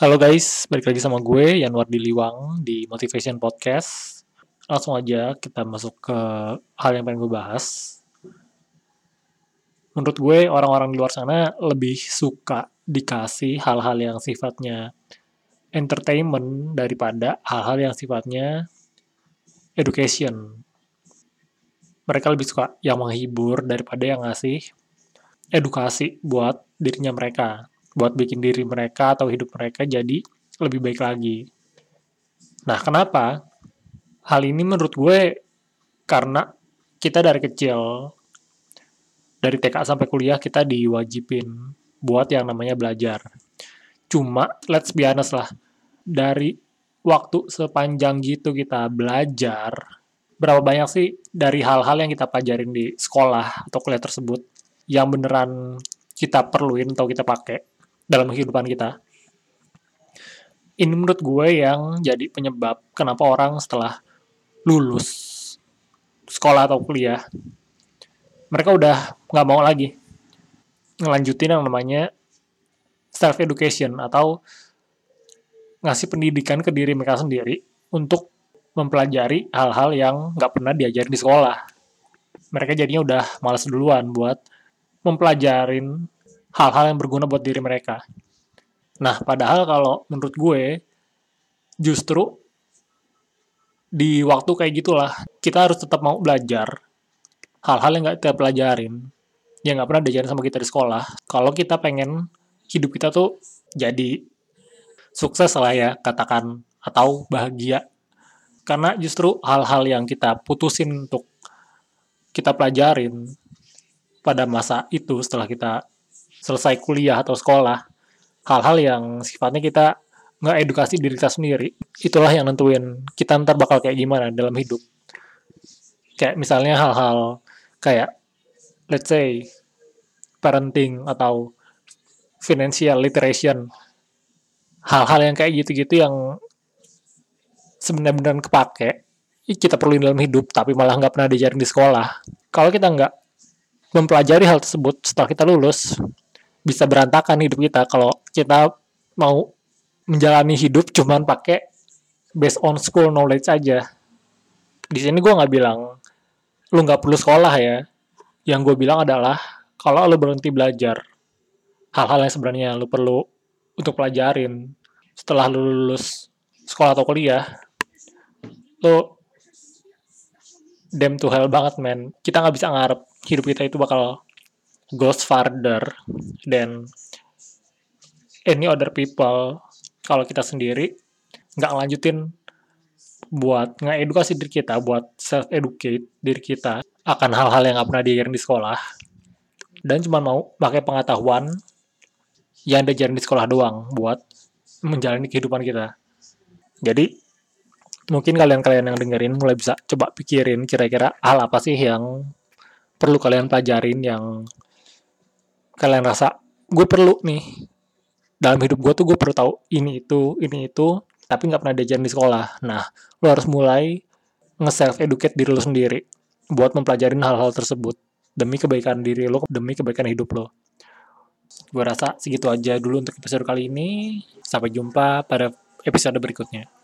Halo guys, balik lagi sama gue Yanwar Diliwang di Motivation Podcast. Langsung aja kita masuk ke hal yang pengen gue bahas. Menurut gue orang-orang di luar sana lebih suka dikasih hal-hal yang sifatnya entertainment daripada hal-hal yang sifatnya education. Mereka lebih suka yang menghibur daripada yang ngasih edukasi buat dirinya mereka buat bikin diri mereka atau hidup mereka jadi lebih baik lagi. Nah, kenapa? Hal ini menurut gue karena kita dari kecil, dari TK sampai kuliah kita diwajibin buat yang namanya belajar. Cuma, let's be honest lah, dari waktu sepanjang gitu kita belajar, berapa banyak sih dari hal-hal yang kita pelajarin di sekolah atau kuliah tersebut yang beneran kita perluin atau kita pakai dalam kehidupan kita. Ini menurut gue yang jadi penyebab kenapa orang setelah lulus sekolah atau kuliah, mereka udah nggak mau lagi ngelanjutin yang namanya self education atau ngasih pendidikan ke diri mereka sendiri untuk mempelajari hal-hal yang nggak pernah diajarin di sekolah. Mereka jadinya udah males duluan buat mempelajarin hal-hal yang berguna buat diri mereka. Nah, padahal kalau menurut gue, justru di waktu kayak gitulah, kita harus tetap mau belajar hal-hal yang gak kita pelajarin, yang gak pernah diajarin sama kita di sekolah. Kalau kita pengen hidup kita tuh jadi sukses lah ya, katakan, atau bahagia. Karena justru hal-hal yang kita putusin untuk kita pelajarin pada masa itu setelah kita selesai kuliah atau sekolah, hal-hal yang sifatnya kita nggak edukasi diri kita sendiri, itulah yang nentuin kita ntar bakal kayak gimana dalam hidup. Kayak misalnya hal-hal kayak, let's say, parenting atau financial literation, hal-hal yang kayak gitu-gitu yang sebenarnya benar kepake, kita perluin dalam hidup, tapi malah nggak pernah diajarin di sekolah. Kalau kita nggak mempelajari hal tersebut setelah kita lulus, bisa berantakan hidup kita kalau kita mau menjalani hidup cuman pakai based on school knowledge aja. Di sini gue nggak bilang lu nggak perlu sekolah ya. Yang gue bilang adalah kalau lu berhenti belajar hal-hal yang sebenarnya lu perlu untuk pelajarin setelah lu lulus sekolah atau kuliah, lu damn to hell banget men. Kita nggak bisa ngarep hidup kita itu bakal goes farther than any other people kalau kita sendiri nggak ngelanjutin buat edukasi diri kita, buat self-educate diri kita akan hal-hal yang nggak pernah diajarin di sekolah, dan cuma mau pakai pengetahuan yang diajarin di sekolah doang buat menjalani kehidupan kita. Jadi, mungkin kalian-kalian yang dengerin mulai bisa coba pikirin kira-kira hal apa sih yang perlu kalian pelajarin yang kalian rasa gue perlu nih. Dalam hidup gue tuh gue perlu tahu ini itu ini itu tapi nggak pernah diajarin di sekolah. Nah lo harus mulai nge-self educate diri lo sendiri buat mempelajari hal-hal tersebut demi kebaikan diri lo demi kebaikan hidup lo gue rasa segitu aja dulu untuk episode kali ini. Sampai jumpa pada episode berikutnya